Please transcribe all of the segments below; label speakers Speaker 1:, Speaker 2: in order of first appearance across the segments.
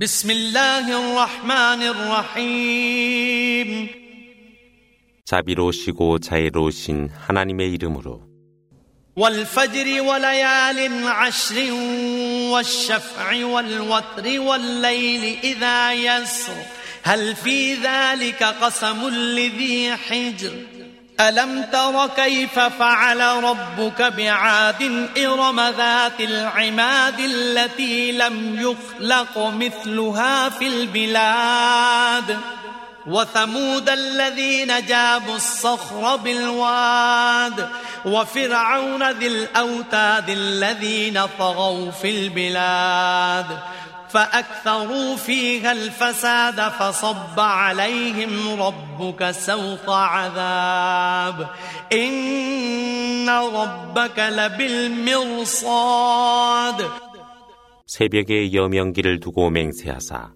Speaker 1: بسم الله الرحمن الرحيم
Speaker 2: 자비로우시고 자애로우신 하나님의 이름으로
Speaker 1: والفجر وليال عشر والشفع والوتر والليل إذا يسر هل في ذلك قسم لذي حجر ألم تر كيف فعل ربك بعاد إرم ذات العماد التي لم يخلق مثلها في البلاد وثمود الذين جابوا الصخر بالواد وفرعون ذي الأوتاد الذين طغوا في البلاد فأكثروا فيها الفساد فصب عليهم ربك سوط عذاب إن ربك لبالمرصاد
Speaker 2: 새벽에 여명기를 두고 맹세하사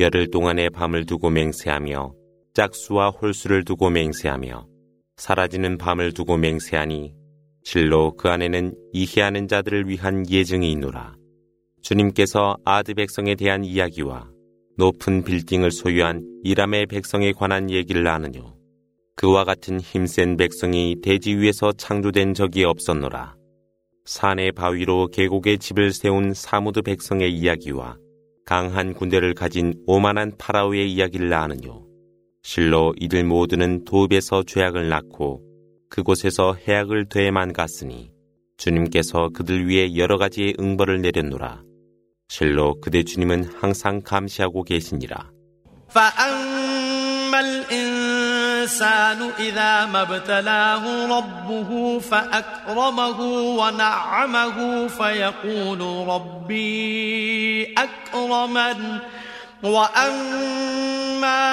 Speaker 2: 열흘 동안의 밤을 두고 맹세하며 짝수와 홀수를 두고 맹세하며 사라지는 밤을 두고 맹세하니 실로 그 안에는 이해하는 자들을 위한 예증이 있노라. 주님께서 아드 백성에 대한 이야기와 높은 빌딩을 소유한 이람의 백성에 관한 얘기를 아느뇨. 그와 같은 힘센 백성이 대지 위에서 창조된 적이 없었노라. 산의 바위로 계곡에 집을 세운 사무드 백성의 이야기와 강한 군대를 가진 오만한 파라오의 이야기를 아느뇨. 실로 이들 모두는 도읍에서 죄악을 낳고 그곳에서 해악을 되만 갔으니 주님께서 그들 위해 여러 가지의 응벌을 내렸노라. 실로 그대 주님은 항상 감시하고 계시니라.
Speaker 1: فأما الإنسان إذا ما ابتلاه ربه فأكرمه ونعمه فيقول ربي أكرمن وأما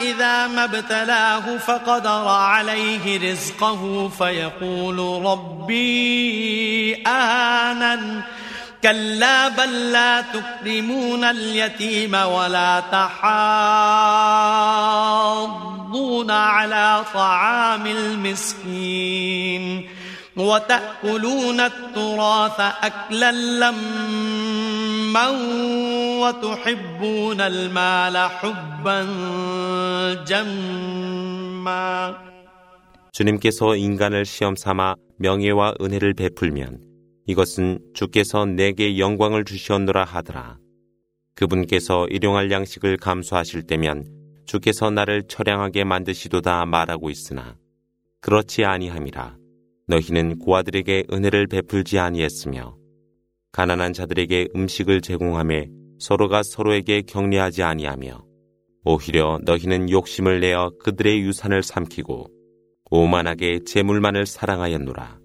Speaker 1: إذا ما ابتلاه فقدر عليه رزقه فيقول ربي أهانن كلا بل لا تكرمون اليتيم ولا تحاضون على طعام المسكين وتأكلون التراث أكلا لما وتحبون المال حبا جما
Speaker 2: 주님께서 인간을 시험 삼아 명예와 은혜를 베풀면 이것은 주께서 내게 영광을 주시었노라 하더라. 그분께서 일용할 양식을 감수하실 때면 주께서 나를 처량하게 만드시도다 말하고 있으나 그렇지 아니함이라. 너희는 고아들에게 은혜를 베풀지 아니했으며 가난한 자들에게 음식을 제공함에 서로가 서로에게 격려하지 아니하며 오히려 너희는 욕심을 내어 그들의 유산을 삼키고 오만하게 재물만을 사랑하였노라.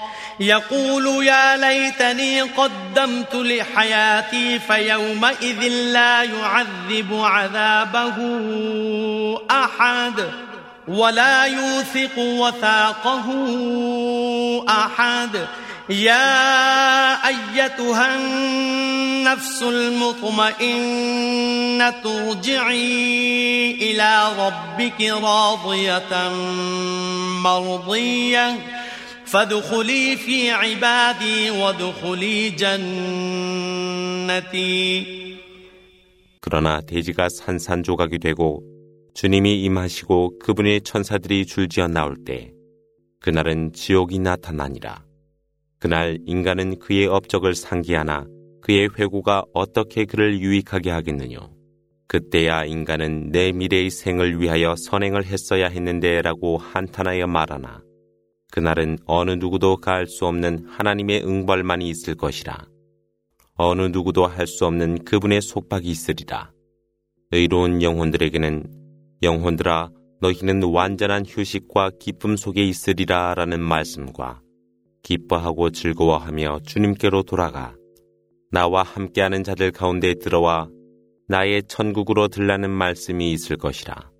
Speaker 1: يقول يا ليتني قدمت لحياتي فيومئذ لا يعذب عذابه أحد ولا يوثق وثاقه أحد. يا أيتها النفس المطمئنة ارجعي إلى ربك راضية مرضية. فادخلي في عبادي وادخلي جنتي
Speaker 2: 그러나 대지가 산산조각이 되고 주님이 임하시고 그분의 천사들이 줄지어 나올 때 그날은 지옥이 나타나니라. 그날 인간은 그의 업적을 상기하나 그의 회고가 어떻게 그를 유익하게 하겠느냐. 그때야 인간은 내 미래의 생을 위하여 선행을 했어야 했는데 라고 한탄하여 말하나 그날은 어느 누구도 가할 수 없는 하나님의 응벌만이 있을 것이라. 어느 누구도 할 수 없는 그분의 속박이 있으리라. 의로운 영혼들에게는 영혼들아 너희는 완전한 휴식과 기쁨 속에 있으리라 라는 말씀과 기뻐하고 즐거워하며 주님께로 돌아가 나와 함께하는 자들 가운데 들어와 나의 천국으로 들라는 말씀이 있을 것이라.